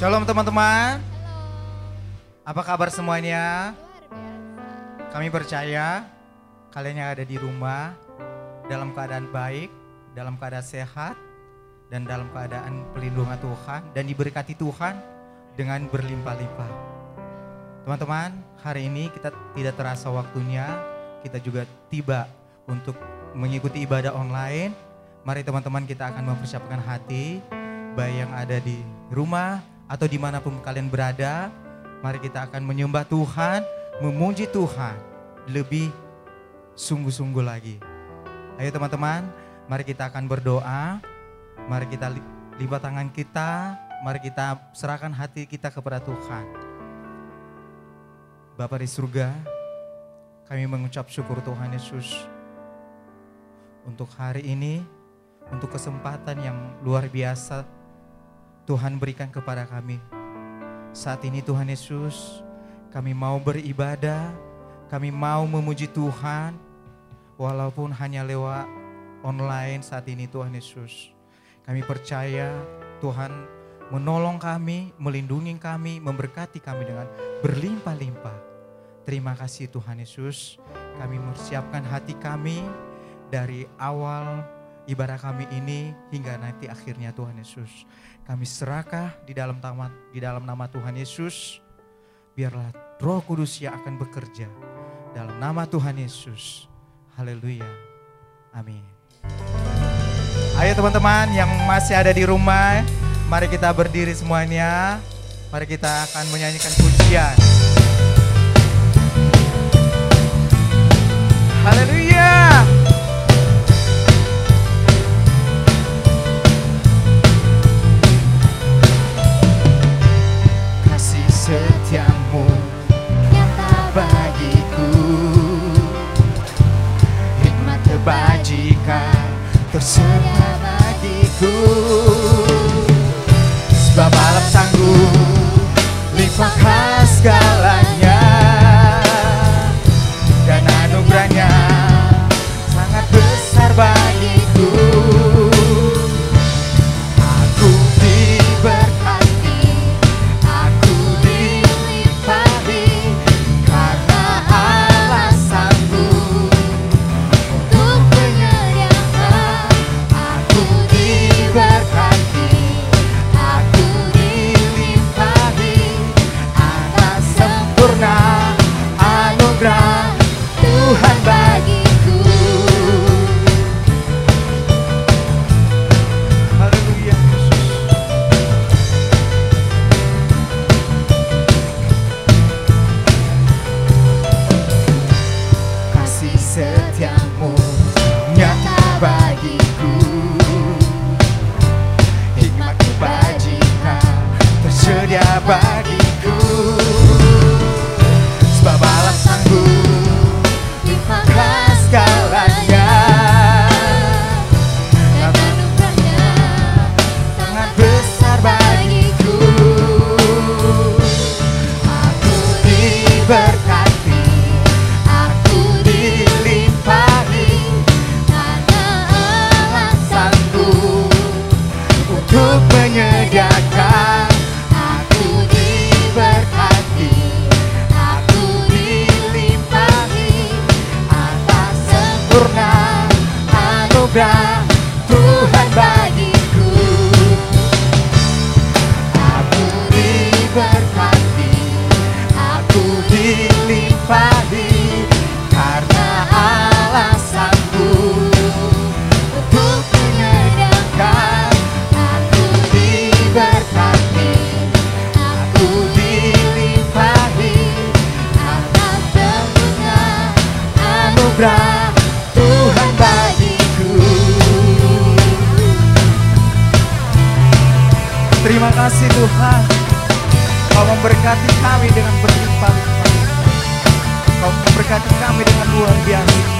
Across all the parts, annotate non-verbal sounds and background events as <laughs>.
Shalom teman-teman. Apa kabar semuanya? Kami percaya kalian yang ada di rumah dalam keadaan baik, dalam keadaan sehat, dan dalam keadaan pelindungan Tuhan dan diberkati Tuhan dengan berlimpah-limpah. Teman-teman, hari ini kita tidak terasa waktunya, kita juga tiba untuk mengikuti ibadah online. Mari teman-teman kita akan mempersiapkan hati, baik yang ada di rumah atau di mana pun kalian berada. Mari kita akan menyembah Tuhan, memuji Tuhan lebih sungguh-sungguh lagi. Ayo teman-teman, mari kita akan berdoa. Mari kita libat tangan kita, mari kita serahkan hati kita kepada Tuhan. Bapak di surga, kami mengucap syukur Tuhan Yesus untuk hari ini, untuk kesempatan yang luar biasa Tuhan berikan kepada kami. Saat ini Tuhan Yesus, kami mau beribadah, kami mau memuji Tuhan, walaupun hanya lewat online saat ini Tuhan Yesus. Kami percaya Tuhan menolong kami, melindungi kami, memberkati kami dengan berlimpah-limpah. Terima kasih Tuhan Yesus, kami mempersiapkan hati kami dari awal ibadah kami ini hingga nanti akhirnya Tuhan Yesus. Kami serakah di dalam nama, di dalam nama Tuhan Yesus. Biarlah Roh Kudus yang akan bekerja dalam nama Tuhan Yesus. Haleluya. Amin. Ayo teman-teman yang masih ada di rumah, mari kita berdiri semuanya. Mari kita akan menyanyikan pujian. Haleluya. Tersedia bagiku kasih Tuhan. Kau memberkati kami dengan berlimpah-limpah. Kau memberkati kami dengan luar biasa.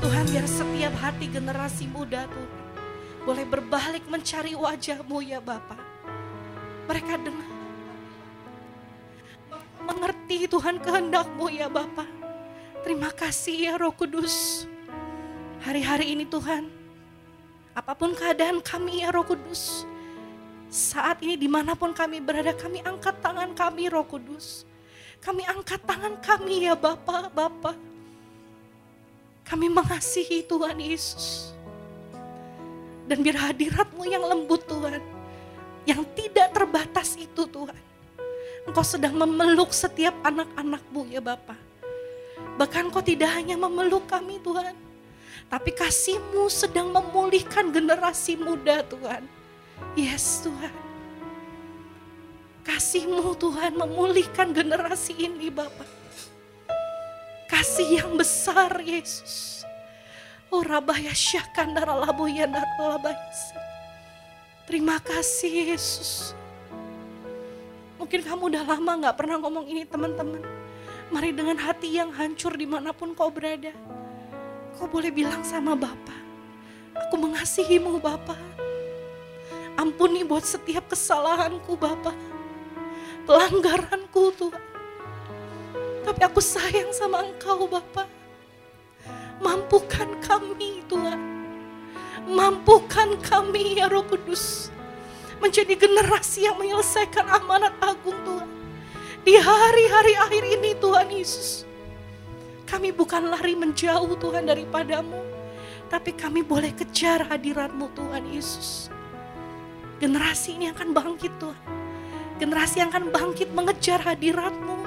Tuhan biar setiap hati generasi muda Tuhan boleh berbalik mencari wajahmu ya Bapak. Mereka dengar mengerti Tuhan kehendakmu ya Bapak. Terima kasih ya Roh Kudus. Hari-hari ini Tuhan, apa pun keadaan kami ya Roh Kudus, saat ini di mana pun kami berada, kami angkat tangan kami Roh Kudus. Kami angkat tangan kami ya Bapak, Bapak. Kami mengasihi Tuhan Yesus. Dan biar hadiratmu yang lembut Tuhan. Yang tidak terbatas itu Tuhan. Engkau sedang memeluk setiap anak-anakmu ya Bapak. Bahkan kau tidak hanya memeluk kami Tuhan. Tapi kasihmu sedang memulihkan generasi muda Tuhan. Yes Tuhan. Kasihmu Tuhan memulihkan generasi ini Bapak kasih yang besar Yesus. Oh rabaya syakandara laboya Terima kasih Yesus. Mungkin kamu udah lama gak pernah ngomong ini teman-teman. Mari dengan hati yang hancur di mana pun kau berada. Kau boleh bilang sama Bapak. Aku mengasihimu Bapak. Ampuni buat setiap kesalahanku Bapak. Pelanggaranku Tuhan. Tapi aku sayang sama engkau Bapak. Mampukan kami Tuhan. Mampukan kami ya Roh Kudus. Menjadi generasi yang menyelesaikan amanat agung Tuhan. Di hari-hari akhir ini Tuhan Yesus. Kami bukan lari menjauh Tuhan daripadamu. Tapi kami boleh kejar hadiratmu Tuhan Yesus. Generasi ini akan bangkit Tuhan. Generasi yang akan bangkit mengejar hadiratmu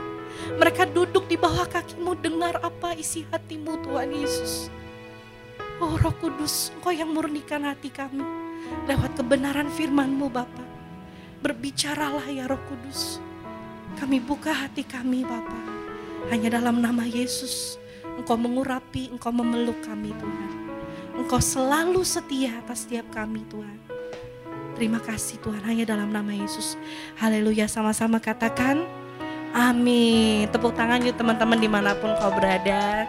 mereka duduk di bawah kakimu, dengar apa isi hatimu Tuhan Yesus. Oh roh kudus, engkau yang murnikan hati kami. Lewat kebenaran firmanmu Bapa. Berbicaralah ya roh kudus. Kami buka hati kami Bapa. Hanya dalam nama Yesus, engkau mengurapi, engkau memeluk kami Tuhan. Engkau selalu setia atas setiap kami Tuhan. Terima kasih Tuhan, hanya dalam nama Yesus. Haleluya, sama-sama katakan. Amin. Tepuk tangan yuk teman-teman di mana pun kau berada.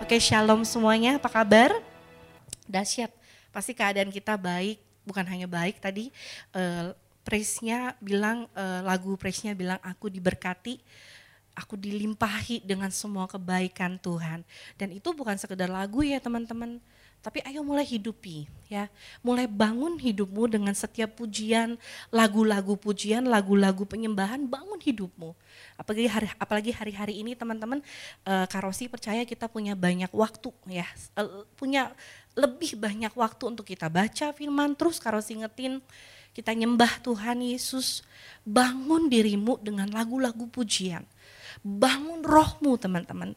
Oke shalom semuanya, apa kabar? Dahsyat, pasti keadaan kita baik, bukan hanya baik tadi. Uh, praise-nya bilang, uh, lagu praise-nya bilang aku diberkati, aku dilimpahi dengan semua kebaikan Tuhan. Dan itu bukan sekedar lagu ya teman-teman, tapi ayo mulai hidupi ya. Mulai bangun hidupmu dengan setiap pujian, lagu-lagu pujian, lagu-lagu penyembahan, bangun hidupmu. Apalagi hari apalagi hari-hari ini teman-teman uh, Karosi percaya kita punya banyak waktu ya. Uh, punya lebih banyak waktu untuk kita baca firman terus Karosi ingetin kita nyembah Tuhan Yesus. Bangun dirimu dengan lagu-lagu pujian. Bangun rohmu teman-teman.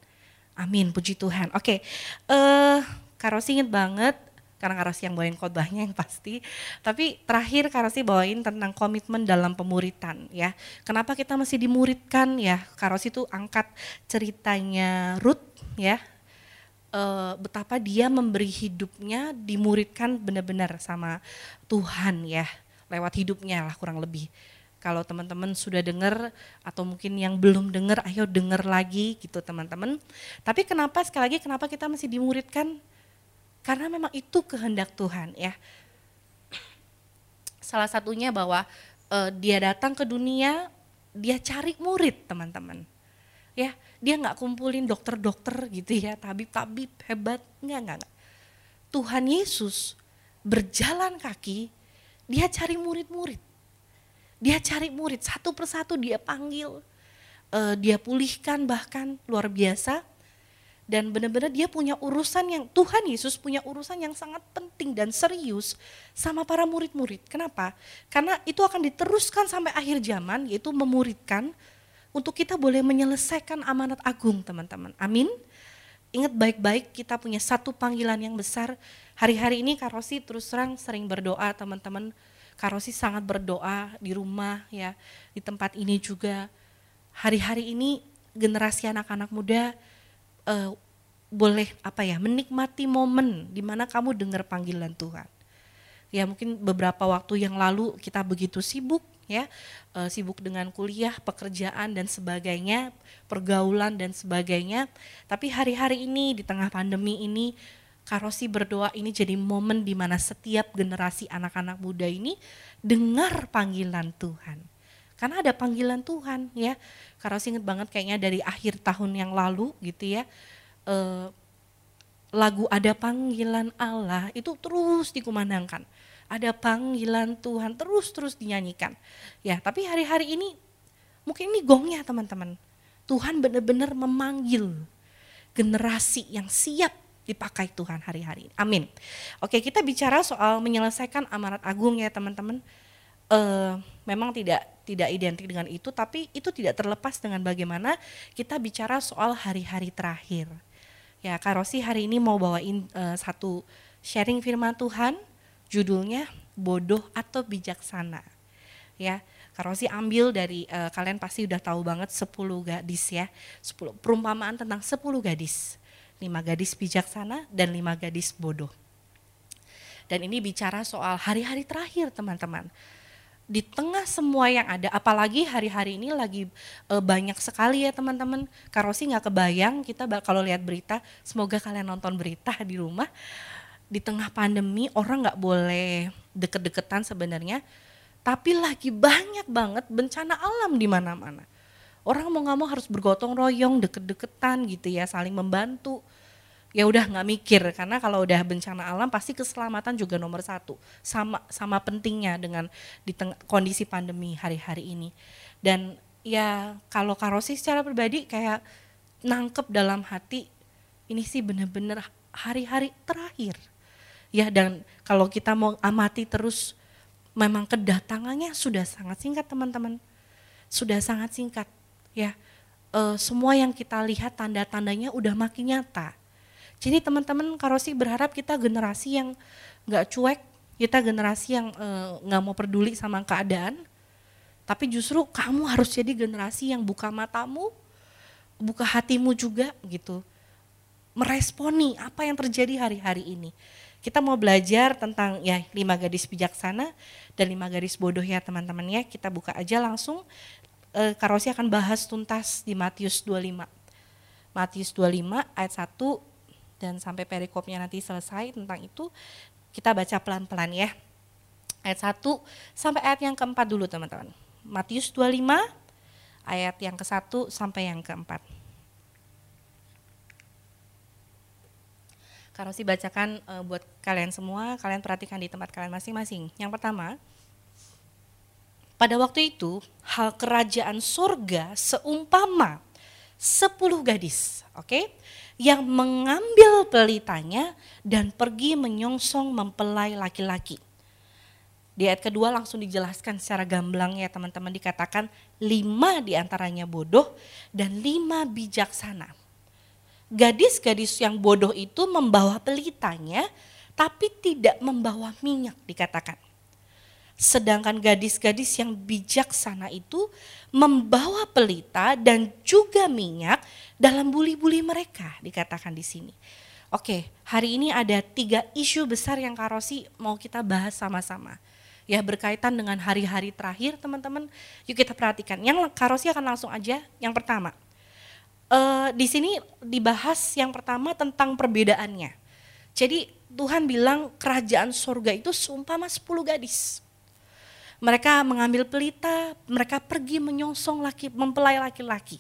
Amin, puji Tuhan. Oke, okay. uh, Karosi inget banget karena Karosi yang bawain khotbahnya yang pasti. Tapi terakhir Karosi bawain tentang komitmen dalam pemuritan ya. Kenapa kita masih dimuridkan ya? Karosi itu angkat ceritanya Ruth ya. eh, betapa dia memberi hidupnya dimuridkan benar-benar sama Tuhan ya lewat hidupnya lah kurang lebih. Kalau teman-teman sudah dengar atau mungkin yang belum dengar, ayo dengar lagi gitu teman-teman. Tapi kenapa sekali lagi kenapa kita masih dimuridkan? Karena memang itu kehendak Tuhan ya. Salah satunya bahwa uh, dia datang ke dunia, dia cari murid teman-teman. Ya, dia nggak kumpulin dokter-dokter gitu ya, tabib-tabib hebat, nggak nggak. Tuhan Yesus berjalan kaki, dia cari murid-murid. Dia cari murid satu persatu dia panggil, uh, dia pulihkan bahkan luar biasa dan benar-benar dia punya urusan yang Tuhan Yesus punya urusan yang sangat penting dan serius sama para murid-murid. Kenapa? Karena itu akan diteruskan sampai akhir zaman yaitu memuridkan untuk kita boleh menyelesaikan amanat agung teman-teman. Amin. Ingat baik-baik kita punya satu panggilan yang besar. Hari-hari ini Karosi terus terang sering berdoa teman-teman. Karosi sangat berdoa di rumah ya, di tempat ini juga. Hari-hari ini generasi anak-anak muda uh, boleh apa ya menikmati momen di mana kamu dengar panggilan Tuhan. Ya mungkin beberapa waktu yang lalu kita begitu sibuk ya, uh, sibuk dengan kuliah, pekerjaan dan sebagainya, pergaulan dan sebagainya. Tapi hari-hari ini di tengah pandemi ini Karosi berdoa ini jadi momen di mana setiap generasi anak-anak muda ini dengar panggilan Tuhan. Karena ada panggilan Tuhan ya. Karosi inget banget kayaknya dari akhir tahun yang lalu gitu ya uh, lagu ada panggilan Allah itu terus dikumandangkan. Ada panggilan Tuhan terus-terus dinyanyikan. Ya, tapi hari-hari ini mungkin ini gongnya teman-teman. Tuhan benar-benar memanggil generasi yang siap dipakai Tuhan hari-hari. Amin. Oke, kita bicara soal menyelesaikan amanat agung ya teman-teman. Uh, memang tidak tidak identik dengan itu, tapi itu tidak terlepas dengan bagaimana kita bicara soal hari-hari terakhir. Ya, Kak Rosi hari ini mau bawain uh, satu sharing firman Tuhan, judulnya bodoh atau bijaksana. Ya, Kak Rosi ambil dari uh, kalian pasti udah tahu banget 10 gadis ya. 10 perumpamaan tentang 10 gadis. 5 gadis bijaksana dan 5 gadis bodoh. Dan ini bicara soal hari-hari terakhir teman-teman di tengah semua yang ada, apalagi hari-hari ini lagi e, banyak sekali ya teman-teman. Karosi nggak kebayang kita kalau lihat berita, semoga kalian nonton berita <laughs> di rumah. Di tengah pandemi orang nggak boleh deket-deketan sebenarnya, tapi lagi banyak banget bencana alam di mana-mana. Orang mau nggak mau harus bergotong royong, deket-deketan gitu ya, saling membantu ya udah nggak mikir. Karena kalau udah bencana alam pasti keselamatan juga nomor satu. Sama sama pentingnya dengan di kondisi pandemi hari-hari ini. Dan ya kalau karosi secara pribadi kayak nangkep dalam hati ini sih bener-bener hari-hari terakhir. Ya dan kalau kita mau amati terus memang kedatangannya sudah sangat singkat teman-teman. Sudah sangat singkat ya. E, semua yang kita lihat tanda-tandanya udah makin nyata jadi teman-teman Karosi berharap kita generasi yang nggak cuek, kita generasi yang eh, nggak uh, mau peduli sama keadaan, tapi justru kamu harus jadi generasi yang buka matamu, buka hatimu juga gitu, meresponi apa yang terjadi hari-hari ini. Kita mau belajar tentang ya lima gadis bijaksana dan lima gadis bodoh ya teman-teman ya. Kita buka aja langsung. E, Karosi akan bahas tuntas di Matius 25. Matius 25 ayat 1 dan sampai perikopnya nanti selesai tentang itu kita baca pelan-pelan ya. Ayat 1 sampai ayat yang keempat dulu teman-teman. Matius 25 ayat yang ke-1 sampai yang keempat. Karosi bacakan e, buat kalian semua, kalian perhatikan di tempat kalian masing-masing. Yang pertama, pada waktu itu hal kerajaan surga seumpama sepuluh gadis, oke? Okay? Yang mengambil pelitanya dan pergi menyongsong mempelai laki-laki. Di ayat kedua langsung dijelaskan secara gamblang ya teman-teman dikatakan lima di antaranya bodoh dan lima bijaksana. Gadis-gadis yang bodoh itu membawa pelitanya tapi tidak membawa minyak dikatakan. Sedangkan gadis-gadis yang bijaksana itu membawa pelita dan juga minyak dalam buli-buli mereka dikatakan di sini. Oke, hari ini ada tiga isu besar yang Kak Rosi mau kita bahas sama-sama. Ya berkaitan dengan hari-hari terakhir teman-teman. Yuk kita perhatikan. Yang Kak Rosi akan langsung aja. Yang pertama, uh, di sini dibahas yang pertama tentang perbedaannya. Jadi Tuhan bilang kerajaan sorga itu seumpama 10 gadis. Mereka mengambil pelita, mereka pergi menyongsong laki, mempelai laki-laki.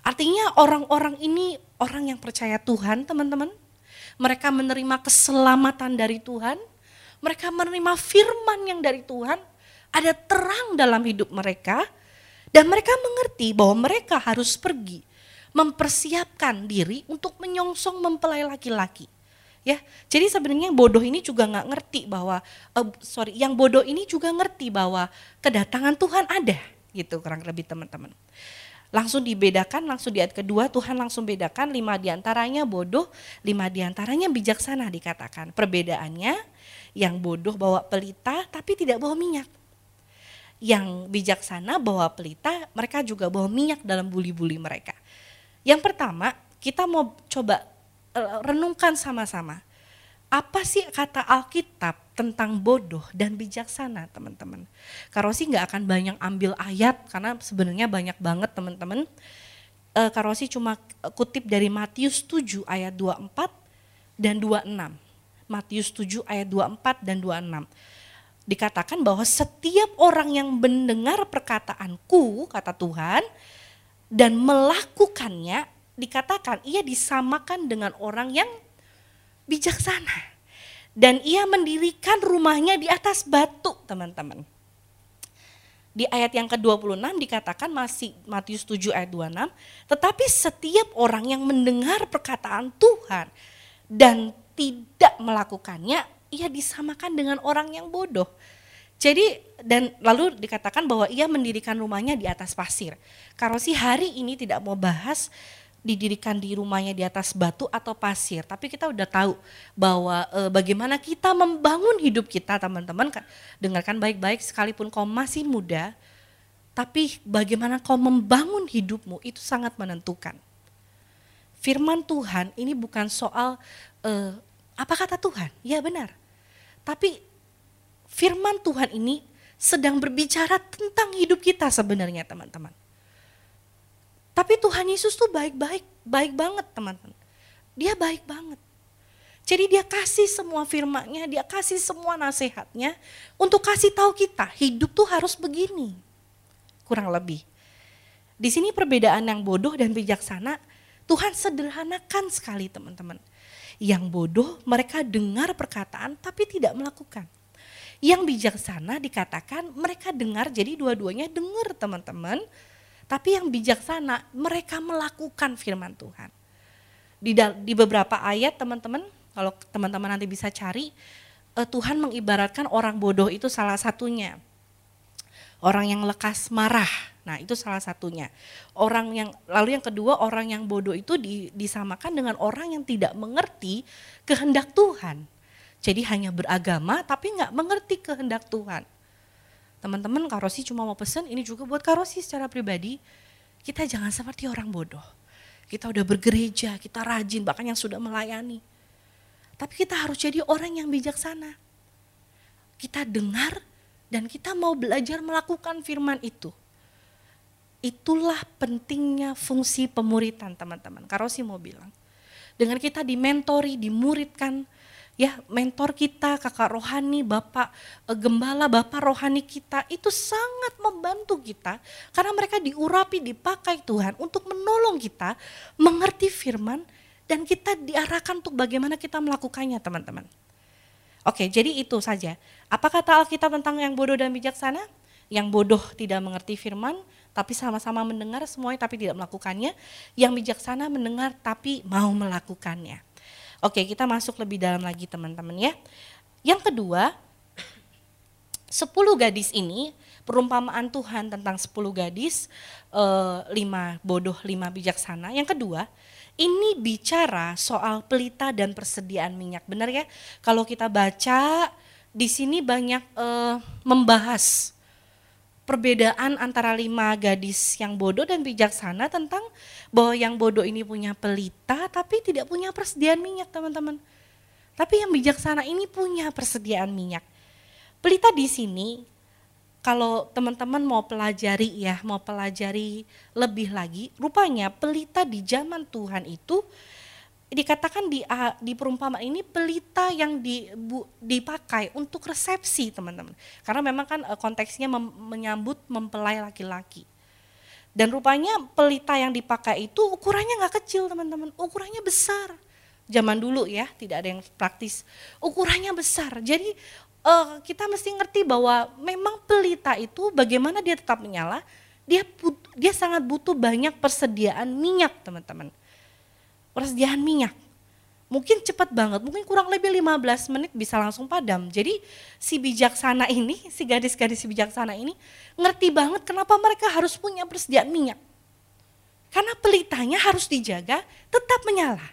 Artinya orang-orang ini orang yang percaya Tuhan teman-teman mereka menerima keselamatan dari Tuhan, mereka menerima firman yang dari Tuhan, ada terang dalam hidup mereka, dan mereka mengerti bahwa mereka harus pergi mempersiapkan diri untuk menyongsong mempelai laki-laki. Ya, jadi sebenarnya yang bodoh ini juga nggak ngerti bahwa, uh, sorry, yang bodoh ini juga ngerti bahwa kedatangan Tuhan ada, gitu kurang lebih teman-teman langsung dibedakan, langsung di ayat kedua Tuhan langsung bedakan lima di antaranya bodoh, lima di antaranya bijaksana dikatakan. Perbedaannya yang bodoh bawa pelita tapi tidak bawa minyak. Yang bijaksana bawa pelita, mereka juga bawa minyak dalam buli-buli mereka. Yang pertama, kita mau coba renungkan sama-sama. Apa sih kata Alkitab tentang bodoh dan bijaksana teman-teman? Karosi nggak akan banyak ambil ayat karena sebenarnya banyak banget teman-teman. E, Karosi cuma kutip dari Matius 7 ayat 24 dan 26. Matius 7 ayat 24 dan 26. Dikatakan bahwa setiap orang yang mendengar perkataanku, kata Tuhan, dan melakukannya, dikatakan ia disamakan dengan orang yang bijaksana. Dan ia mendirikan rumahnya di atas batu, teman-teman. Di ayat yang ke-26 dikatakan masih Matius 7 ayat 26, tetapi setiap orang yang mendengar perkataan Tuhan dan tidak melakukannya, ia disamakan dengan orang yang bodoh. Jadi dan lalu dikatakan bahwa ia mendirikan rumahnya di atas pasir. Karosi hari ini tidak mau bahas didirikan di rumahnya di atas batu atau pasir. Tapi kita udah tahu bahwa e, bagaimana kita membangun hidup kita teman-teman. Dengarkan baik-baik sekalipun kau masih muda, tapi bagaimana kau membangun hidupmu itu sangat menentukan. Firman Tuhan ini bukan soal e, apa kata Tuhan, ya benar. Tapi firman Tuhan ini sedang berbicara tentang hidup kita sebenarnya teman-teman. Tapi Tuhan Yesus tuh baik-baik, baik banget teman-teman. Dia baik banget. Jadi dia kasih semua firmannya, dia kasih semua nasihatnya untuk kasih tahu kita hidup tuh harus begini. Kurang lebih. Di sini perbedaan yang bodoh dan bijaksana Tuhan sederhanakan sekali teman-teman. Yang bodoh mereka dengar perkataan tapi tidak melakukan. Yang bijaksana dikatakan mereka dengar jadi dua-duanya dengar teman-teman tapi yang bijaksana, mereka melakukan firman Tuhan. Di, di beberapa ayat teman-teman, kalau teman-teman nanti bisa cari, uh, Tuhan mengibaratkan orang bodoh itu salah satunya. Orang yang lekas marah, nah itu salah satunya. Orang yang lalu yang kedua orang yang bodoh itu di, disamakan dengan orang yang tidak mengerti kehendak Tuhan. Jadi hanya beragama tapi nggak mengerti kehendak Tuhan teman-teman Karosi cuma mau pesen ini juga buat Karosi secara pribadi. Kita jangan seperti orang bodoh. Kita udah bergereja kita rajin bahkan yang sudah melayani. Tapi kita harus jadi orang yang bijaksana. Kita dengar dan kita mau belajar melakukan firman itu. Itulah pentingnya fungsi pemuritan teman-teman. Karosi mau bilang dengan kita dimentori dimuridkan ya mentor kita, kakak rohani, bapak e, gembala, bapak rohani kita itu sangat membantu kita karena mereka diurapi, dipakai Tuhan untuk menolong kita mengerti firman dan kita diarahkan untuk bagaimana kita melakukannya teman-teman. Oke, jadi itu saja. Apa kata Alkitab tentang yang bodoh dan bijaksana? Yang bodoh tidak mengerti firman, tapi sama-sama mendengar semuanya tapi tidak melakukannya. Yang bijaksana mendengar tapi mau melakukannya. Oke, kita masuk lebih dalam lagi teman-teman ya. Yang kedua, sepuluh gadis ini perumpamaan Tuhan tentang sepuluh gadis, eh, lima bodoh, lima bijaksana. Yang kedua, ini bicara soal pelita dan persediaan minyak. Benar ya? Kalau kita baca di sini banyak eh, membahas perbedaan antara lima gadis yang bodoh dan bijaksana tentang bahwa yang bodoh ini punya pelita tapi tidak punya persediaan minyak teman-teman. Tapi yang bijaksana ini punya persediaan minyak. Pelita di sini kalau teman-teman mau pelajari ya, mau pelajari lebih lagi, rupanya pelita di zaman Tuhan itu dikatakan di di perumpamaan ini pelita yang di, bu, dipakai untuk resepsi teman-teman. Karena memang kan e, konteksnya mem, menyambut mempelai laki-laki. Dan rupanya pelita yang dipakai itu ukurannya nggak kecil teman-teman. Ukurannya besar. Zaman dulu ya tidak ada yang praktis. Ukurannya besar. Jadi uh, kita mesti ngerti bahwa memang pelita itu bagaimana dia tetap menyala dia dia sangat butuh banyak persediaan minyak teman-teman persediaan minyak. Mungkin cepat banget, mungkin kurang lebih 15 menit bisa langsung padam. Jadi si bijaksana ini, si gadis-gadis si bijaksana ini ngerti banget kenapa mereka harus punya persediaan minyak. Karena pelitanya harus dijaga tetap menyala.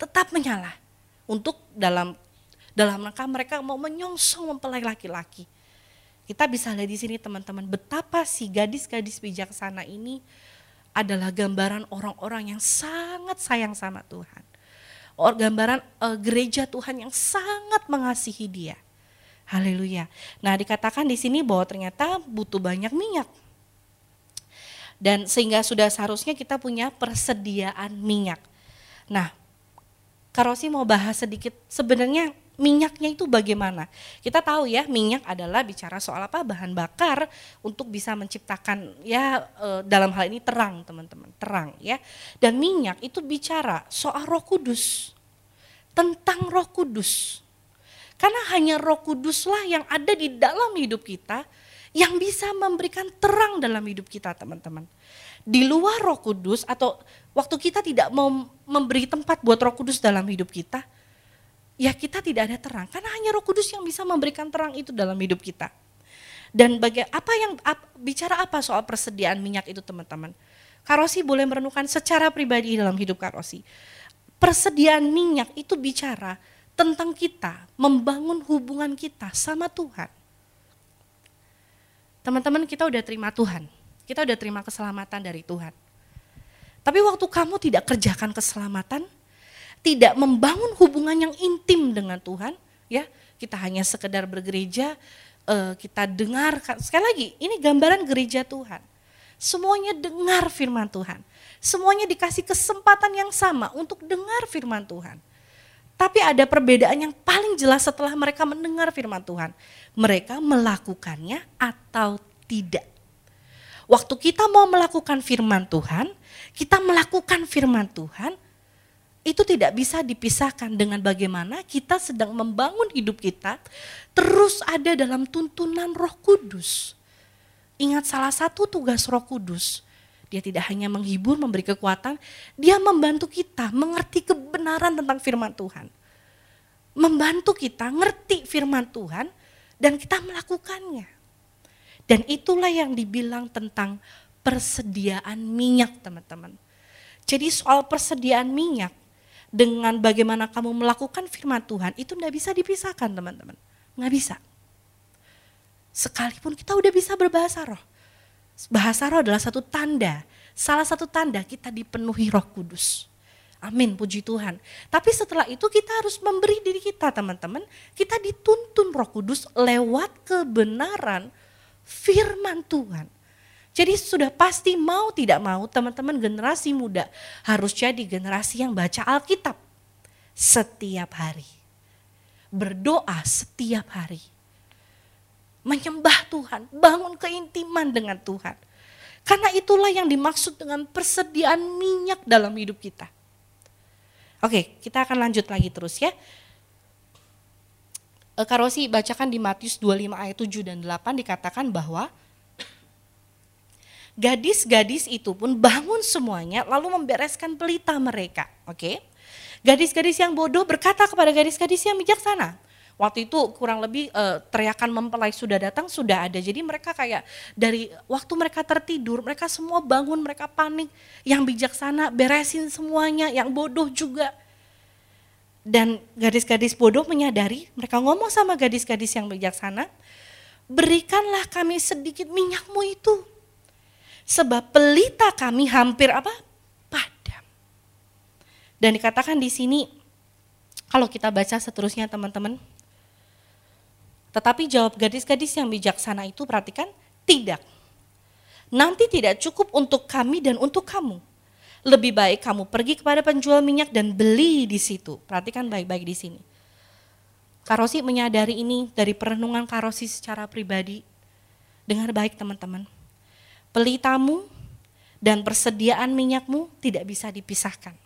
Tetap menyala. Untuk dalam dalam rangka mereka mau menyongsong mempelai laki-laki. Kita bisa lihat di sini teman-teman betapa si gadis-gadis bijaksana ini adalah gambaran orang-orang yang sangat sayang sama Tuhan. Or, gambaran uh, gereja Tuhan yang sangat mengasihi dia. Haleluya. Nah dikatakan di sini bahwa ternyata butuh banyak minyak. Dan sehingga sudah seharusnya kita punya persediaan minyak. Nah, Karosi mau bahas sedikit sebenarnya minyaknya itu bagaimana? Kita tahu ya minyak adalah bicara soal apa? Bahan bakar untuk bisa menciptakan ya e, dalam hal ini terang teman-teman terang ya. Dan minyak itu bicara soal Roh Kudus tentang Roh Kudus. Karena hanya Roh Kuduslah yang ada di dalam hidup kita yang bisa memberikan terang dalam hidup kita teman-teman. Di luar Roh Kudus atau waktu kita tidak mau memberi tempat buat Roh Kudus dalam hidup kita ya kita tidak ada terang karena hanya Roh Kudus yang bisa memberikan terang itu dalam hidup kita. Dan bagi apa yang ap, bicara apa soal persediaan minyak itu teman-teman? Karosi boleh merenungkan secara pribadi dalam hidup Karosi. Persediaan minyak itu bicara tentang kita membangun hubungan kita sama Tuhan. Teman-teman kita udah terima Tuhan, kita udah terima keselamatan dari Tuhan. Tapi waktu kamu tidak kerjakan keselamatan, tidak membangun hubungan yang intim dengan Tuhan, ya kita hanya sekedar bergereja, uh, kita dengar sekali lagi ini gambaran gereja Tuhan. Semuanya dengar firman Tuhan, semuanya dikasih kesempatan yang sama untuk dengar firman Tuhan. Tapi ada perbedaan yang paling jelas setelah mereka mendengar firman Tuhan. Mereka melakukannya atau tidak. Waktu kita mau melakukan firman Tuhan, kita melakukan firman Tuhan, itu tidak bisa dipisahkan dengan bagaimana kita sedang membangun hidup kita terus ada dalam tuntunan Roh Kudus. Ingat salah satu tugas Roh Kudus, dia tidak hanya menghibur, memberi kekuatan, dia membantu kita mengerti kebenaran tentang firman Tuhan. Membantu kita ngerti firman Tuhan dan kita melakukannya. Dan itulah yang dibilang tentang persediaan minyak teman-teman. Jadi soal persediaan minyak, dengan bagaimana kamu melakukan firman Tuhan itu tidak bisa dipisahkan teman-teman. Nggak bisa. Sekalipun kita udah bisa berbahasa roh. Bahasa roh adalah satu tanda. Salah satu tanda kita dipenuhi roh kudus. Amin, puji Tuhan. Tapi setelah itu kita harus memberi diri kita teman-teman. Kita dituntun roh kudus lewat kebenaran firman Tuhan. Jadi sudah pasti mau tidak mau teman-teman generasi muda harus jadi generasi yang baca Alkitab setiap hari. Berdoa setiap hari. Menyembah Tuhan, bangun keintiman dengan Tuhan. Karena itulah yang dimaksud dengan persediaan minyak dalam hidup kita. Oke, kita akan lanjut lagi terus ya. Eh, Karosi bacakan di Matius 25 ayat 7 dan 8 dikatakan bahwa Gadis-gadis itu pun bangun semuanya lalu membereskan pelita mereka. Oke. Gadis-gadis yang bodoh berkata kepada gadis-gadis yang bijaksana. Waktu itu kurang lebih uh, teriakan mempelai sudah datang sudah ada. Jadi mereka kayak dari waktu mereka tertidur, mereka semua bangun, mereka panik. Yang bijaksana beresin semuanya, yang bodoh juga. Dan gadis-gadis bodoh menyadari, mereka ngomong sama gadis-gadis yang bijaksana, berikanlah kami sedikit minyakmu itu. Sebab pelita kami hampir apa? Padam. Dan dikatakan di sini, kalau kita baca seterusnya teman-teman, tetapi jawab gadis-gadis yang bijaksana itu perhatikan, tidak. Nanti tidak cukup untuk kami dan untuk kamu. Lebih baik kamu pergi kepada penjual minyak dan beli di situ. Perhatikan baik-baik di sini. Karosi menyadari ini dari perenungan Karosi secara pribadi. Dengar baik teman-teman. Pelitamu dan persediaan minyakmu tidak bisa dipisahkan.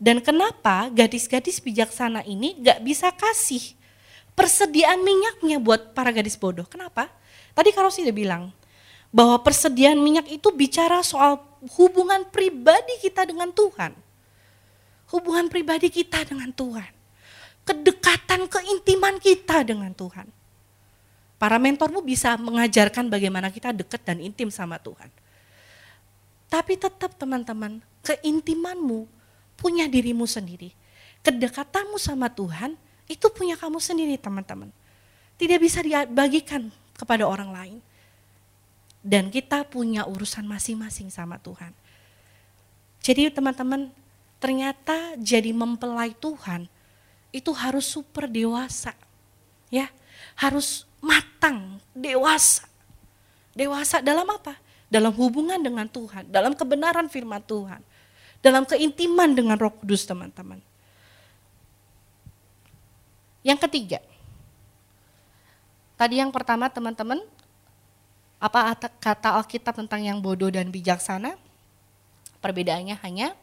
Dan kenapa gadis-gadis bijaksana ini gak bisa kasih persediaan minyaknya buat para gadis bodoh? Kenapa? Tadi Karosi udah bilang, bahwa persediaan minyak itu bicara soal hubungan pribadi kita dengan Tuhan. Hubungan pribadi kita dengan Tuhan. Kedekatan, keintiman kita dengan Tuhan. Para mentormu bisa mengajarkan bagaimana kita dekat dan intim sama Tuhan. Tapi tetap teman-teman, keintimanmu punya dirimu sendiri. Kedekatanmu sama Tuhan itu punya kamu sendiri teman-teman. Tidak bisa dibagikan kepada orang lain dan kita punya urusan masing-masing sama Tuhan. Jadi teman-teman, ternyata jadi mempelai Tuhan itu harus super dewasa. Ya, harus matang, dewasa. Dewasa dalam apa? Dalam hubungan dengan Tuhan, dalam kebenaran firman Tuhan, dalam keintiman dengan Roh Kudus, teman-teman. Yang ketiga, tadi yang pertama teman-teman apa kata Alkitab tentang yang bodoh dan bijaksana? Perbedaannya hanya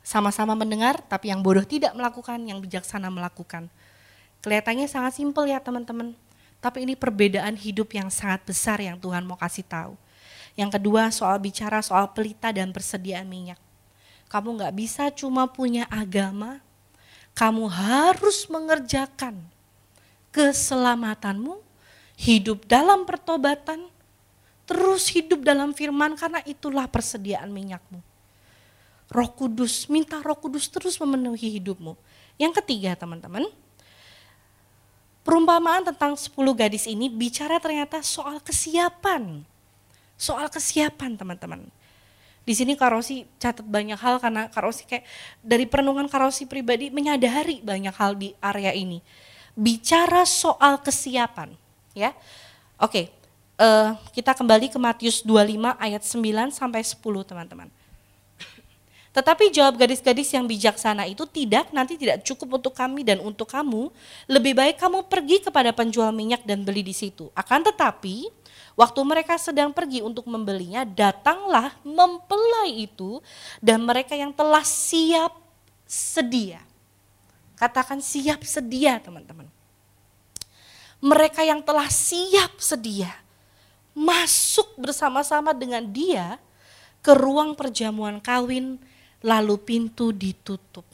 sama-sama mendengar, tapi yang bodoh tidak melakukan, yang bijaksana melakukan. Kelihatannya sangat simpel ya teman-teman. Tapi ini perbedaan hidup yang sangat besar yang Tuhan mau kasih tahu. Yang kedua soal bicara soal pelita dan persediaan minyak. Kamu nggak bisa cuma punya agama, kamu harus mengerjakan keselamatanmu hidup dalam pertobatan, terus hidup dalam firman karena itulah persediaan minyakmu. Roh Kudus, minta Roh Kudus terus memenuhi hidupmu. Yang ketiga teman-teman, perumpamaan tentang 10 gadis ini bicara ternyata soal kesiapan. Soal kesiapan teman-teman. Di sini Karosi catat banyak hal karena Karosi kayak dari perenungan Karosi pribadi menyadari banyak hal di area ini. Bicara soal kesiapan ya. Oke, uh, kita kembali ke Matius 25 ayat 9 sampai 10 teman-teman. Tetapi jawab gadis-gadis yang bijaksana itu tidak, nanti tidak cukup untuk kami dan untuk kamu. Lebih baik kamu pergi kepada penjual minyak dan beli di situ. Akan tetapi, waktu mereka sedang pergi untuk membelinya, datanglah mempelai itu dan mereka yang telah siap sedia. Katakan siap sedia teman-teman mereka yang telah siap sedia masuk bersama-sama dengan dia ke ruang perjamuan kawin lalu pintu ditutup.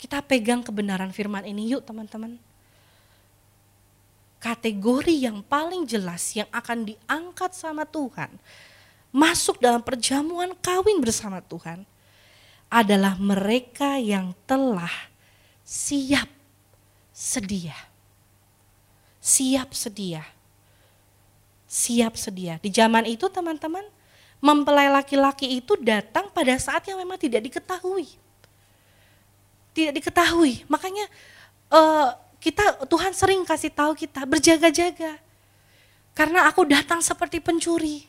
Kita pegang kebenaran firman ini yuk teman-teman. Kategori yang paling jelas yang akan diangkat sama Tuhan masuk dalam perjamuan kawin bersama Tuhan adalah mereka yang telah siap sedia siap sedia. Siap sedia. Di zaman itu teman-teman, mempelai laki-laki itu datang pada saat yang memang tidak diketahui. Tidak diketahui. Makanya uh, kita Tuhan sering kasih tahu kita berjaga-jaga. Karena aku datang seperti pencuri.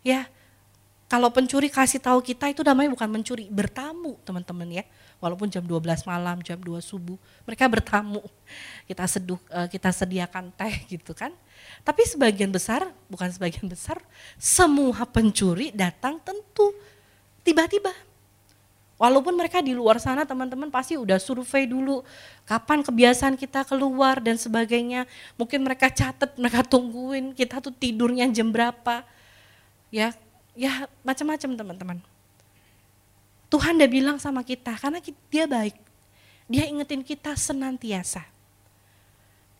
Ya. Kalau pencuri kasih tahu kita itu namanya bukan mencuri, bertamu, teman-teman ya walaupun jam 12 malam, jam 2 subuh, mereka bertamu. Kita seduh, eh, kita sediakan teh gitu kan. Tapi sebagian besar, bukan sebagian besar, semua pencuri datang tentu tiba-tiba. Walaupun mereka di luar sana teman-teman pasti udah survei dulu kapan kebiasaan kita keluar dan sebagainya. Mungkin mereka catat, mereka tungguin kita tuh tidurnya jam berapa. Ya, ya macam-macam teman-teman. Tuhan udah bilang sama kita, karena dia baik. Dia ingetin kita senantiasa.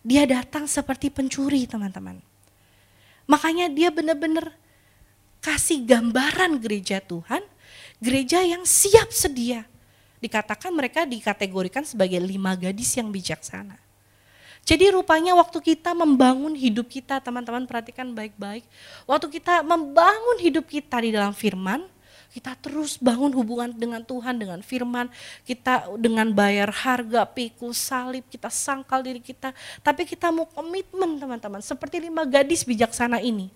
Dia datang seperti pencuri teman-teman. Makanya dia benar-benar kasih gambaran gereja Tuhan, gereja yang siap sedia. Dikatakan mereka dikategorikan sebagai lima gadis yang bijaksana. Jadi rupanya waktu kita membangun hidup kita, teman-teman perhatikan baik-baik. Waktu kita membangun hidup kita di dalam firman, kita terus bangun hubungan dengan Tuhan, dengan firman, kita dengan bayar harga, pikul, salib, kita sangkal diri kita. Tapi kita mau komitmen teman-teman, seperti lima gadis bijaksana ini.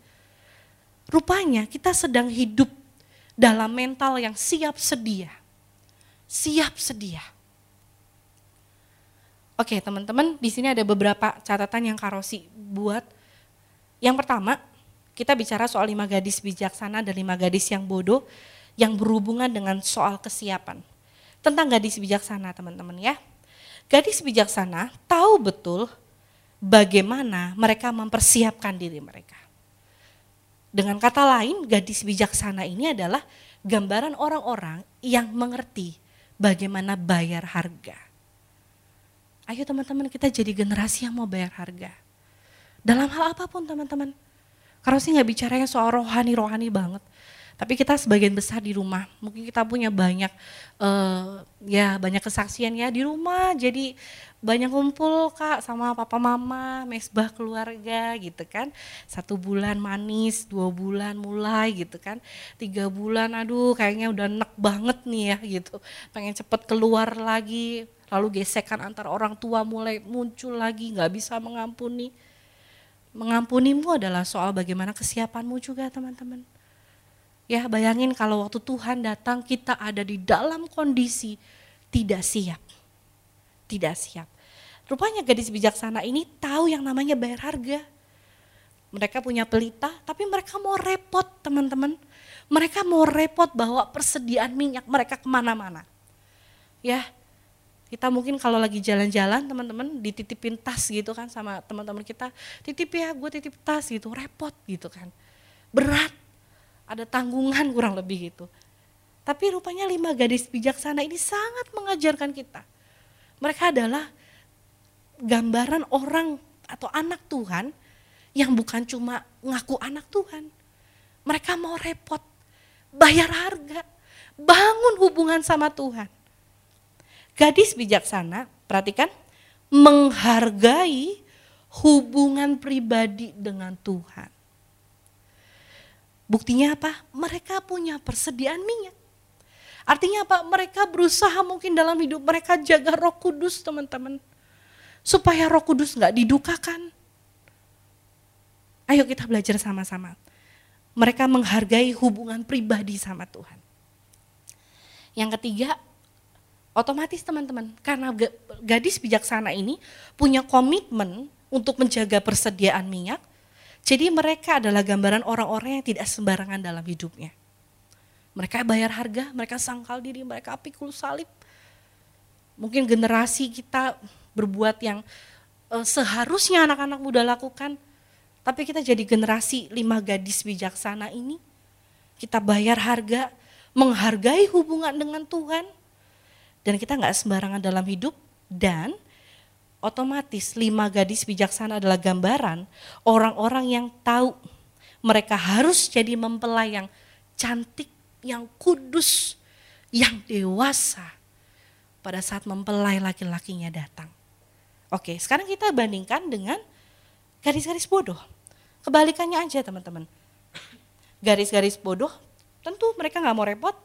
Rupanya kita sedang hidup dalam mental yang siap sedia. Siap sedia Oke teman-teman, di sini ada beberapa catatan yang Karosi buat. Yang pertama, kita bicara soal lima gadis bijaksana dan lima gadis yang bodoh yang berhubungan dengan soal kesiapan. Tentang gadis bijaksana teman-teman ya. Gadis bijaksana tahu betul bagaimana mereka mempersiapkan diri mereka. Dengan kata lain, gadis bijaksana ini adalah gambaran orang-orang yang mengerti bagaimana bayar harga Ayo teman-teman kita jadi generasi yang mau bayar harga. Dalam hal apa pun teman-teman. Kalau sih nggak bicaranya soal rohani-rohani banget. Tapi kita sebagian besar di rumah, mungkin kita punya banyak uh, ya banyak kesaksian ya di rumah. Jadi banyak kumpul kak sama papa mama, mesbah keluarga gitu kan. Satu bulan manis, dua bulan mulai gitu kan. Tiga bulan aduh kayaknya udah enak banget nih ya gitu. Pengen cepet keluar lagi, lalu gesekan antar orang tua mulai muncul lagi, nggak bisa mengampuni. Mengampunimu adalah soal bagaimana kesiapanmu juga teman-teman. Ya bayangin kalau waktu Tuhan datang kita ada di dalam kondisi tidak siap. Tidak siap. Rupanya gadis bijaksana ini tahu yang namanya bayar harga. Mereka punya pelita tapi mereka mau repot teman-teman. Mereka mau repot bawa persediaan minyak mereka ke mana-mana. Ya kita mungkin kalau lagi jalan-jalan teman-teman dititipin tas gitu kan sama teman-teman kita, titip ya gue titip tas gitu, repot gitu kan. Berat, ada tanggungan kurang lebih gitu. Tapi rupanya lima gadis bijaksana ini sangat mengajarkan kita. Mereka adalah gambaran orang atau anak Tuhan yang bukan cuma ngaku anak Tuhan. Mereka mau repot, bayar harga, bangun hubungan sama Tuhan. Gadis bijaksana, perhatikan, menghargai hubungan pribadi dengan Tuhan. Buktinya apa? Mereka punya persediaan minyak. Artinya apa? Mereka berusaha mungkin dalam hidup mereka jaga roh kudus teman-teman. Supaya roh kudus nggak didukakan. Ayo kita belajar sama-sama. Mereka menghargai hubungan pribadi sama Tuhan. Yang ketiga, Otomatis teman-teman, karena gadis bijaksana ini punya komitmen untuk menjaga persediaan minyak, jadi mereka adalah gambaran orang-orang yang tidak sembarangan dalam hidupnya. Mereka bayar harga, mereka sangkal diri, mereka pikul salib. Mungkin generasi kita berbuat yang uh, seharusnya anak-anak muda lakukan, tapi kita jadi generasi lima gadis bijaksana ini. Kita bayar harga, menghargai hubungan dengan Tuhan, dan kita nggak sembarangan dalam hidup dan otomatis lima gadis bijaksana adalah gambaran orang-orang yang tahu mereka harus jadi mempelai yang cantik, yang kudus, yang dewasa pada saat mempelai laki-lakinya datang. Oke, sekarang kita bandingkan dengan garis-garis bodoh. Kebalikannya aja teman-teman. Garis-garis bodoh, tentu mereka nggak mau repot,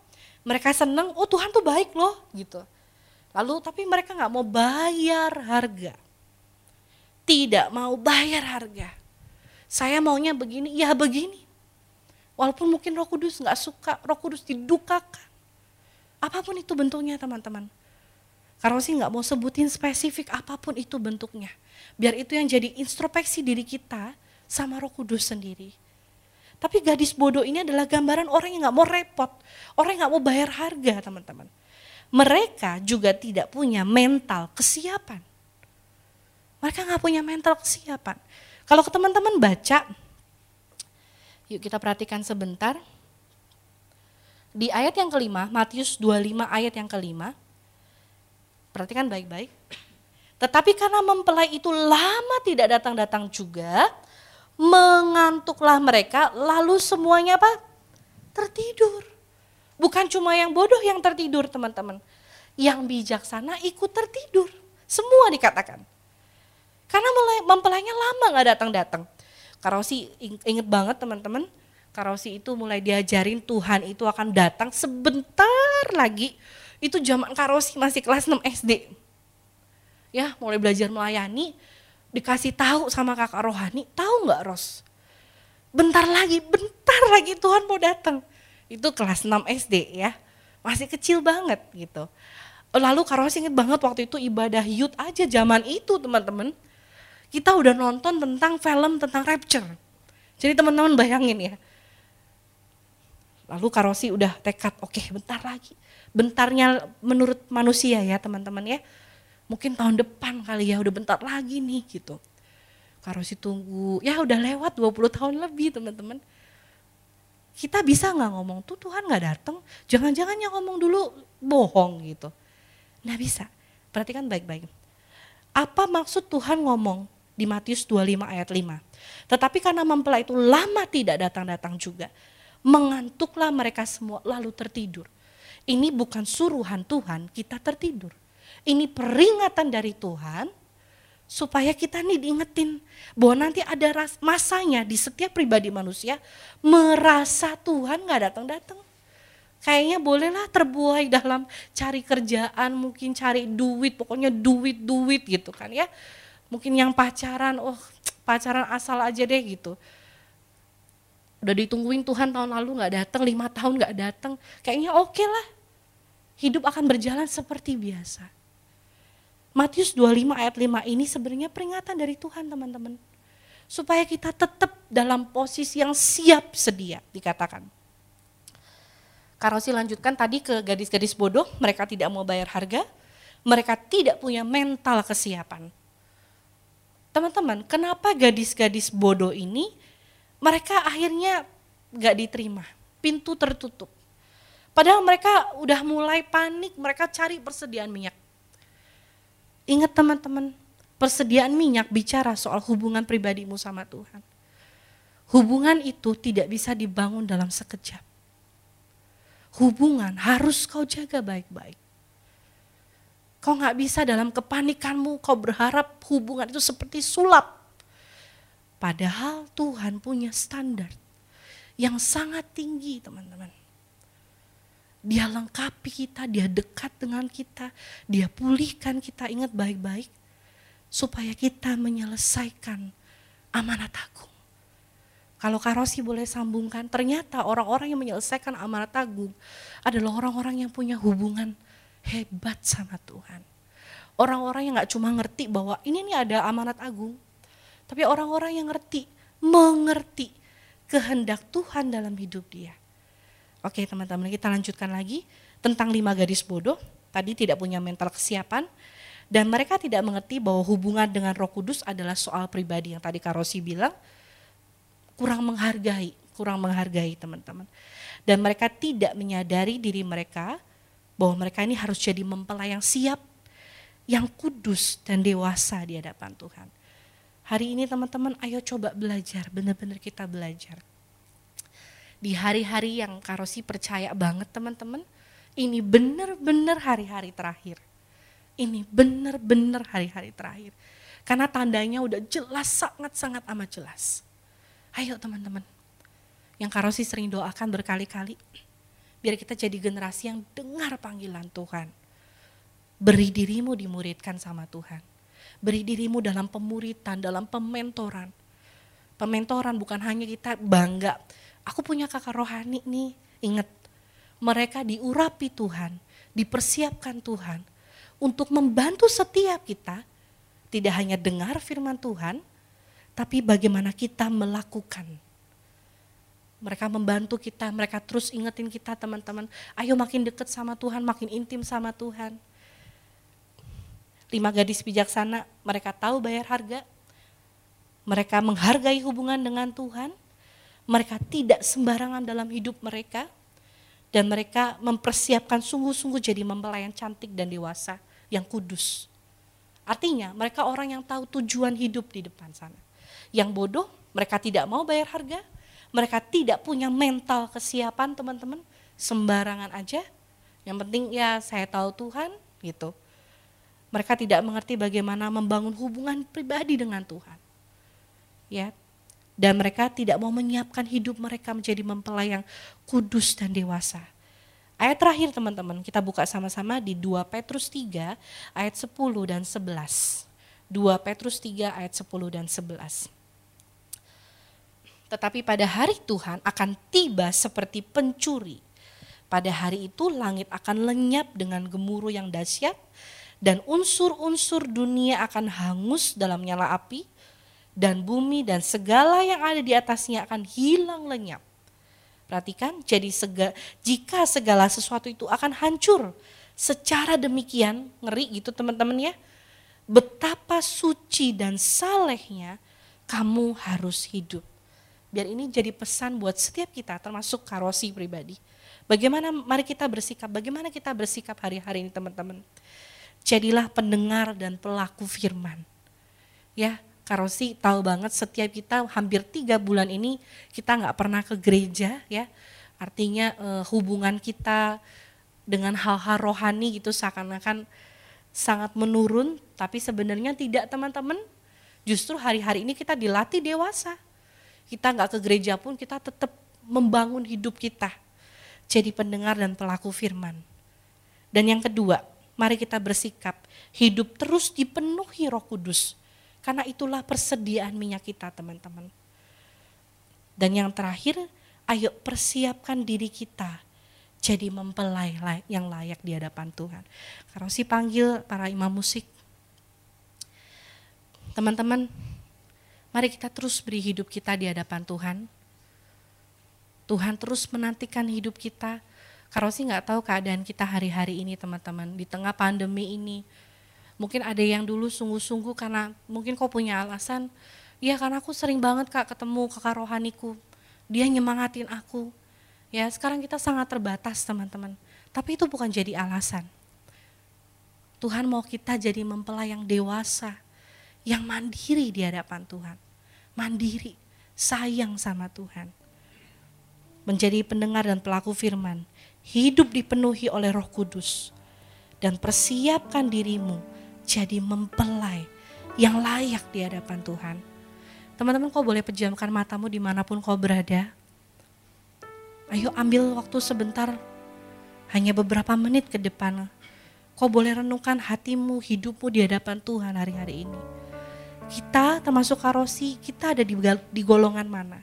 mereka seneng, oh Tuhan tuh baik loh gitu. Lalu tapi mereka nggak mau bayar harga. Tidak mau bayar harga. Saya maunya begini, ya begini. Walaupun mungkin roh kudus nggak suka, roh kudus didukakan. Apa pun itu bentuknya teman-teman. Karena sih nggak mau sebutin spesifik apa pun itu bentuknya. Biar itu yang jadi introspeksi diri kita sama roh kudus sendiri. Tapi gadis bodoh ini adalah gambaran orang yang gak mau repot. Orang yang gak mau bayar harga teman-teman. Mereka juga tidak punya mental kesiapan. Mereka gak punya mental kesiapan. Kalau ke teman-teman baca, yuk kita perhatikan sebentar. Di ayat yang kelima, Matius 25 ayat yang kelima, perhatikan baik-baik. Tetapi karena mempelai itu lama tidak datang-datang juga, mengantuklah mereka, lalu semuanya apa? Tertidur. Bukan cuma yang bodoh yang tertidur teman-teman. Yang bijaksana ikut tertidur. Semua dikatakan. Karena mempelainya lama nggak datang-datang. Karosi ing- inget banget teman-teman, Karosi itu mulai diajarin Tuhan itu akan datang sebentar lagi. Itu zaman Karosi masih kelas 6 SD. Ya, mulai belajar melayani, dikasih tahu sama kakak rohani, tahu nggak Ros? Bentar lagi, bentar lagi Tuhan mau datang. Itu kelas 6 SD ya, masih kecil banget gitu. Lalu Karosi inget banget waktu itu ibadah youth aja zaman itu teman-teman. Kita udah nonton tentang film tentang rapture. Jadi teman-teman bayangin ya, Lalu Karosi udah tekad, oke bentar lagi. Bentarnya menurut manusia ya teman-teman ya. Mungkin tahun depan kali ya, udah bentar lagi nih gitu. Karosi tunggu, ya udah lewat 20 tahun lebih teman-teman. Kita bisa nggak ngomong tuh Tuhan nggak datang, jangan-jangan yang ngomong dulu bohong gitu. Nggak bisa, perhatikan baik-baik. Apa maksud Tuhan ngomong di Matius 25 ayat 5? Tetapi karena mempelai itu lama tidak datang-datang juga, mengantuklah mereka semua lalu tertidur. Ini bukan suruhan Tuhan kita tertidur. Ini peringatan dari Tuhan supaya kita nih diingetin bahwa nanti ada ras- masanya di setiap pribadi manusia merasa Tuhan nggak datang-datang. Kayaknya bolehlah terbuai dalam cari kerjaan, mungkin cari duit, pokoknya duit-duit gitu kan ya. Mungkin yang pacaran, oh pacaran asal aja deh gitu udah ditungguin Tuhan tahun lalu nggak datang, lima tahun nggak datang, kayaknya oke lah. Hidup akan berjalan seperti biasa. Matius 25 ayat 5 ini sebenarnya peringatan dari Tuhan teman-teman. Supaya kita tetap dalam posisi yang siap sedia dikatakan. Karosi lanjutkan tadi ke gadis-gadis bodoh, mereka tidak mau bayar harga, mereka tidak punya mental kesiapan. Teman-teman, kenapa gadis-gadis bodoh ini mereka akhirnya gak diterima, pintu tertutup. Padahal mereka udah mulai panik, mereka cari persediaan minyak. Ingat teman-teman, persediaan minyak bicara soal hubungan pribadimu sama Tuhan. Hubungan itu tidak bisa dibangun dalam sekejap. Hubungan harus kau jaga baik-baik. Kau nggak bisa dalam kepanikanmu, kau berharap hubungan itu seperti sulap Padahal Tuhan punya standar yang sangat tinggi teman-teman. Dia lengkapi kita, dia dekat dengan kita, dia pulihkan kita, ingat baik-baik. Supaya kita menyelesaikan amanat agung. Kalau Karosi boleh sambungkan, ternyata orang-orang yang menyelesaikan amanat agung adalah orang-orang yang punya hubungan hebat sama Tuhan. Orang-orang yang gak cuma ngerti bahwa ini nih ada amanat agung, tapi orang-orang yang ngerti, mengerti kehendak Tuhan dalam hidup dia. Oke teman-teman kita lanjutkan lagi tentang lima gadis bodoh. Tadi tidak punya mental kesiapan. Dan mereka tidak mengerti bahwa hubungan dengan roh kudus adalah soal pribadi yang tadi Karosi bilang. Kurang menghargai, kurang menghargai teman-teman. Dan mereka tidak menyadari diri mereka bahwa mereka ini harus jadi mempelai yang siap, yang kudus dan dewasa di hadapan Tuhan. Hari ini teman-teman ayo coba belajar, benar-benar kita belajar. Di hari-hari yang Karosi percaya banget teman-teman, ini benar-benar hari-hari terakhir. Ini benar-benar hari-hari terakhir. Karena tandanya udah jelas, sangat-sangat amat jelas. Ayo teman-teman, yang Karosi sering doakan berkali-kali, biar kita jadi generasi yang dengar panggilan Tuhan. Beri dirimu dimuridkan sama Tuhan Beri dirimu dalam pemuritan, dalam pementoran. Pementoran bukan hanya kita bangga, aku punya kakak rohani nih. Ingat, mereka diurapi Tuhan, dipersiapkan Tuhan untuk membantu setiap kita tidak hanya dengar firman Tuhan, tapi bagaimana kita melakukan. Mereka membantu kita, mereka terus ingetin kita teman-teman, ayo makin dekat sama Tuhan, makin intim sama Tuhan lima gadis bijaksana, mereka tahu bayar harga, mereka menghargai hubungan dengan Tuhan, mereka tidak sembarangan dalam hidup mereka, dan mereka mempersiapkan sungguh-sungguh jadi mempelai yang cantik dan dewasa, yang kudus. Artinya mereka orang yang tahu tujuan hidup di depan sana. Yang bodoh, mereka tidak mau bayar harga, mereka tidak punya mental kesiapan teman-teman, sembarangan aja. Yang penting ya saya tahu Tuhan gitu Mereka tidak mengerti bagaimana membangun hubungan pribadi dengan Tuhan. Ya. Dan mereka tidak mau menyiapkan hidup mereka menjadi mempelai yang kudus dan dewasa. Ayat terakhir teman-teman, kita buka sama-sama di 2 Petrus 3 ayat 10 dan 11. 2 Petrus 3 ayat 10 dan 11. Tetapi pada hari Tuhan akan tiba seperti pencuri. Pada hari itu langit akan lenyap dengan gemuruh yang dahsyat dan unsur-unsur dunia akan hangus dalam nyala api dan bumi dan segala yang ada di atasnya akan hilang lenyap. Perhatikan, jadi sega, jika segala sesuatu itu akan hancur secara demikian, ngeri gitu teman-teman ya. Betapa suci dan salehnya kamu harus hidup. Biar ini jadi pesan buat setiap kita termasuk karosi pribadi. Bagaimana mari kita bersikap, bagaimana kita bersikap hari-hari ini teman-teman. Jadilah pendengar dan pelaku firman. Ya, Karosi tahu banget setiap kita hampir tiga bulan ini kita nggak pernah ke gereja ya. Artinya eh, hubungan kita dengan hal-hal rohani gitu seakan-akan sangat menurun. Tapi sebenarnya tidak teman-teman. Justru hari-hari ini kita dilatih dewasa kita nggak ke gereja pun kita tetap membangun hidup kita. Jadi pendengar dan pelaku firman. Dan yang kedua, mari kita bersikap hidup terus dipenuhi roh kudus. Karena itulah persediaan minyak kita teman-teman. Dan yang terakhir, ayo persiapkan diri kita jadi mempelai yang layak di hadapan Tuhan. Kalau si panggil para imam musik, teman-teman Mari kita terus beri hidup kita di hadapan Tuhan. Tuhan terus menantikan hidup kita. Kalau sih nggak tahu keadaan kita hari-hari ini teman-teman. Di tengah pandemi ini. Mungkin ada yang dulu sungguh-sungguh karena mungkin kau punya alasan. Ya karena aku sering banget kak ketemu kakak rohaniku. Dia nyemangatin aku. Ya sekarang kita sangat terbatas teman-teman. Tapi itu bukan jadi alasan. Tuhan mau kita jadi mempelai yang dewasa yang mandiri di hadapan Tuhan. Mandiri, sayang sama Tuhan. Menjadi pendengar dan pelaku firman, hidup dipenuhi oleh roh kudus. Dan persiapkan dirimu jadi mempelai yang layak di hadapan Tuhan. Teman-teman kau boleh pejamkan matamu di mana pun kau berada. Ayo ambil waktu sebentar, hanya beberapa menit ke depan. Kau boleh renungkan hatimu, hidupmu di hadapan Tuhan hari-hari ini kita termasuk Karosi, kita ada di, di golongan mana?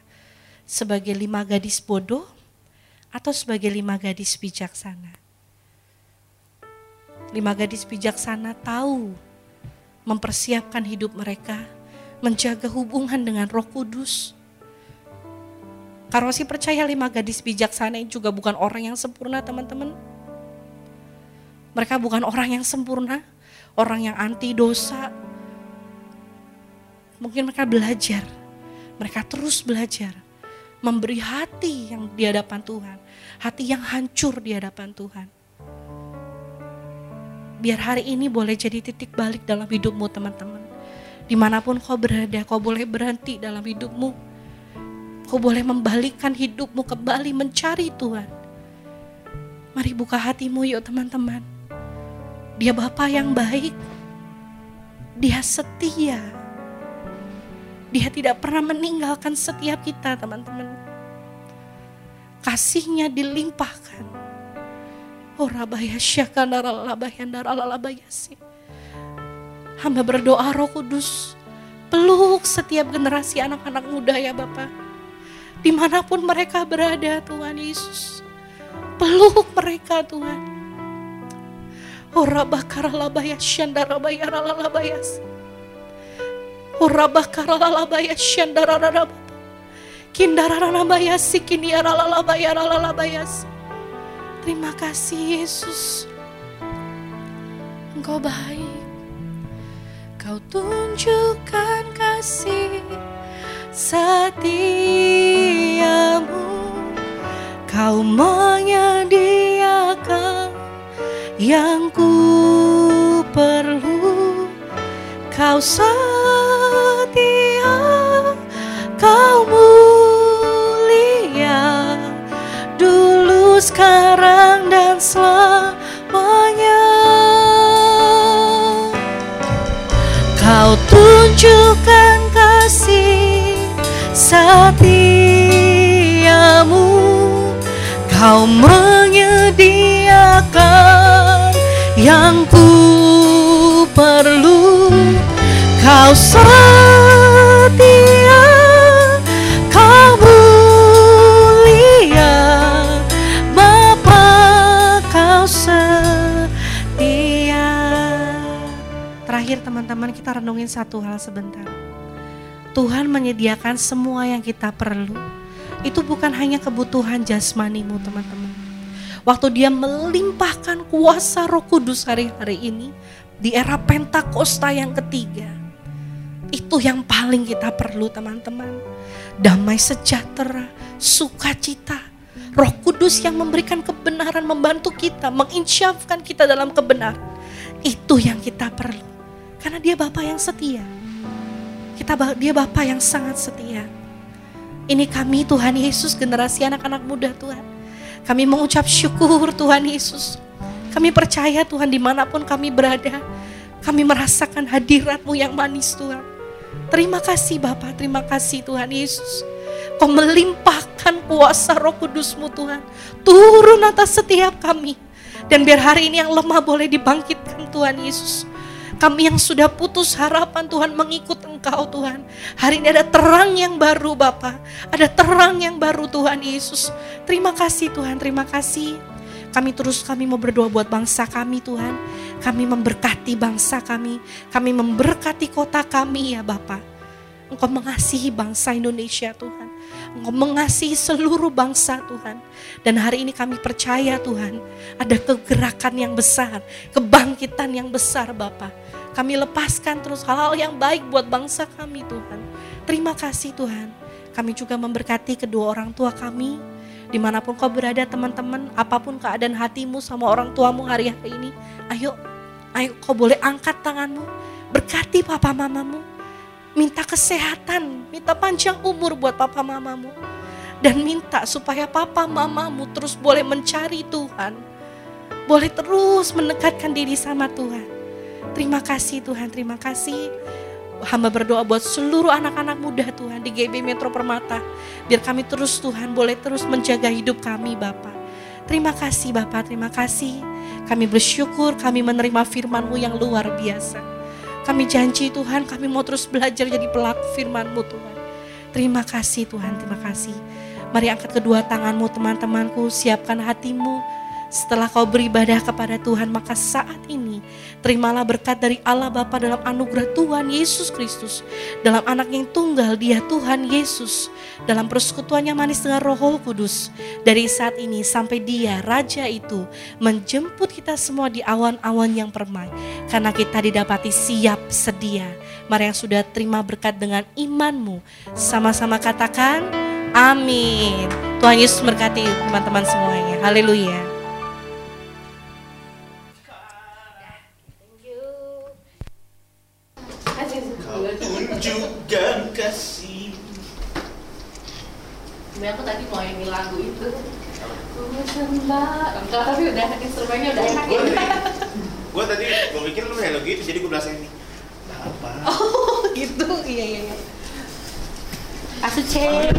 Sebagai lima gadis bodoh atau sebagai lima gadis bijaksana? Lima gadis bijaksana tahu mempersiapkan hidup mereka, menjaga hubungan dengan roh kudus. Karosi percaya lima gadis bijaksana ini juga bukan orang yang sempurna teman-teman. Mereka bukan orang yang sempurna, orang yang anti dosa, Mungkin mereka belajar, mereka terus belajar memberi hati yang di hadapan Tuhan, hati yang hancur di hadapan Tuhan. Biar hari ini boleh jadi titik balik dalam hidupmu teman-teman. Di mana pun kau berada, kau boleh berhenti dalam hidupmu. Kau boleh membalikkan hidupmu kembali mencari Tuhan. Mari buka hatimu yuk teman-teman. Dia Bapa yang baik. Dia setia. Dia tidak pernah meninggalkan setiap kita teman-teman. Kasihnya dilimpahkan. Oh rabaya Hamba berdoa roh kudus. Peluk setiap generasi anak-anak muda ya Bapak. Di mana pun mereka berada Tuhan Yesus. Peluk mereka Tuhan. Oh rabakara labaya syandarabaya ralalabayas. Urabah karalalabaya syandarararabah. Terima kasih Yesus. Engkau baik. Kau tunjukkan kasih setiamu. Kau menyediakan yang ku perlu. Kau selalu setiamu Kau menyediakan yang ku perlu. Kau setia, kau mulia Bapa kau setia. Terakhir teman-teman kita renungin satu hal sebentar. Tuhan menyediakan semua yang kita perlu itu bukan hanya kebutuhan jasmanimu teman-teman. Waktu dia melimpahkan kuasa roh kudus hari-hari ini di era Pentakosta yang ketiga. Itu yang paling kita perlu teman-teman. Damai sejahtera, sukacita, roh kudus yang memberikan kebenaran, membantu kita, menginsyafkan kita dalam kebenaran. Itu yang kita perlu. Karena dia Bapak yang setia. Kita dia Bapak yang sangat setia. Ini kami Tuhan Yesus generasi anak-anak muda Tuhan. Kami mengucap syukur Tuhan Yesus. Kami percaya Tuhan di mana pun kami berada. Kami merasakan hadiratmu yang manis Tuhan. Terima kasih Bapak, terima kasih Tuhan Yesus. Kau melimpahkan kuasa roh kudusmu Tuhan. Turun atas setiap kami. Dan biar hari ini yang lemah boleh dibangkitkan Tuhan Yesus. Kami yang sudah putus harapan Tuhan mengikut Engkau Tuhan. Hari ini ada terang yang baru Bapak. Ada terang yang baru Tuhan Yesus. Terima kasih Tuhan, terima kasih. Kami terus kami mau berdoa buat bangsa kami Tuhan. Kami memberkati bangsa kami. Kami memberkati kota kami ya Bapak. Engkau mengasihi bangsa Indonesia Tuhan. Mengasihi seluruh bangsa Tuhan. Dan hari ini kami percaya Tuhan, ada kegerakan yang besar, kebangkitan yang besar Bapak. Kami lepaskan terus hal-hal yang baik buat bangsa kami Tuhan. Terima kasih Tuhan. Kami juga memberkati kedua orang tua kami. Di mana pun kau berada teman-teman, apa pun keadaan hatimu sama orang tuamu hari-hari ini. Ayo, ayo kau boleh angkat tanganmu. Berkati papa mamamu. Minta kesehatan, minta panjang umur buat papa mamamu. Dan minta supaya papa mamamu terus boleh mencari Tuhan. Boleh terus mendekatkan diri sama Tuhan Terima kasih Tuhan, terima kasih. Hamba berdoa buat seluruh anak-anak muda Tuhan di GB Metro Permata. Biar kami terus Tuhan boleh terus menjaga hidup kami Bapak. Terima kasih Bapak, terima kasih. Kami bersyukur kami menerima firman-Mu yang luar biasa. Kami janji Tuhan kami mau terus belajar jadi pelaku firman-Mu Tuhan. Terima kasih Tuhan, terima kasih. Mari angkat kedua tanganmu teman-temanku, siapkan hatimu, setelah kau beribadah kepada Tuhan, maka saat ini terimalah berkat dari Allah Bapa dalam anugerah Tuhan Yesus Kristus. Dalam anak yang tunggal dia Tuhan Yesus. Dalam persekutuannya manis dengan roh kudus. Dari saat ini sampai dia Raja itu menjemput kita semua di awan-awan yang permai. Karena kita didapati siap sedia. Mari yang sudah terima berkat dengan imanmu. Sama-sama katakan amin. Tuhan Yesus berkati teman-teman semuanya. Haleluya. Sebenernya aku tadi mau nyanyi lagu itu. Ku sembah Enggak, tapi udah instrumennya udah enak. Ya Gue tadi, gue mikir lu hello gitu, jadi gue belasnya ini Apa? <laughs> Oh gitu, iya iya iya. Kasu cek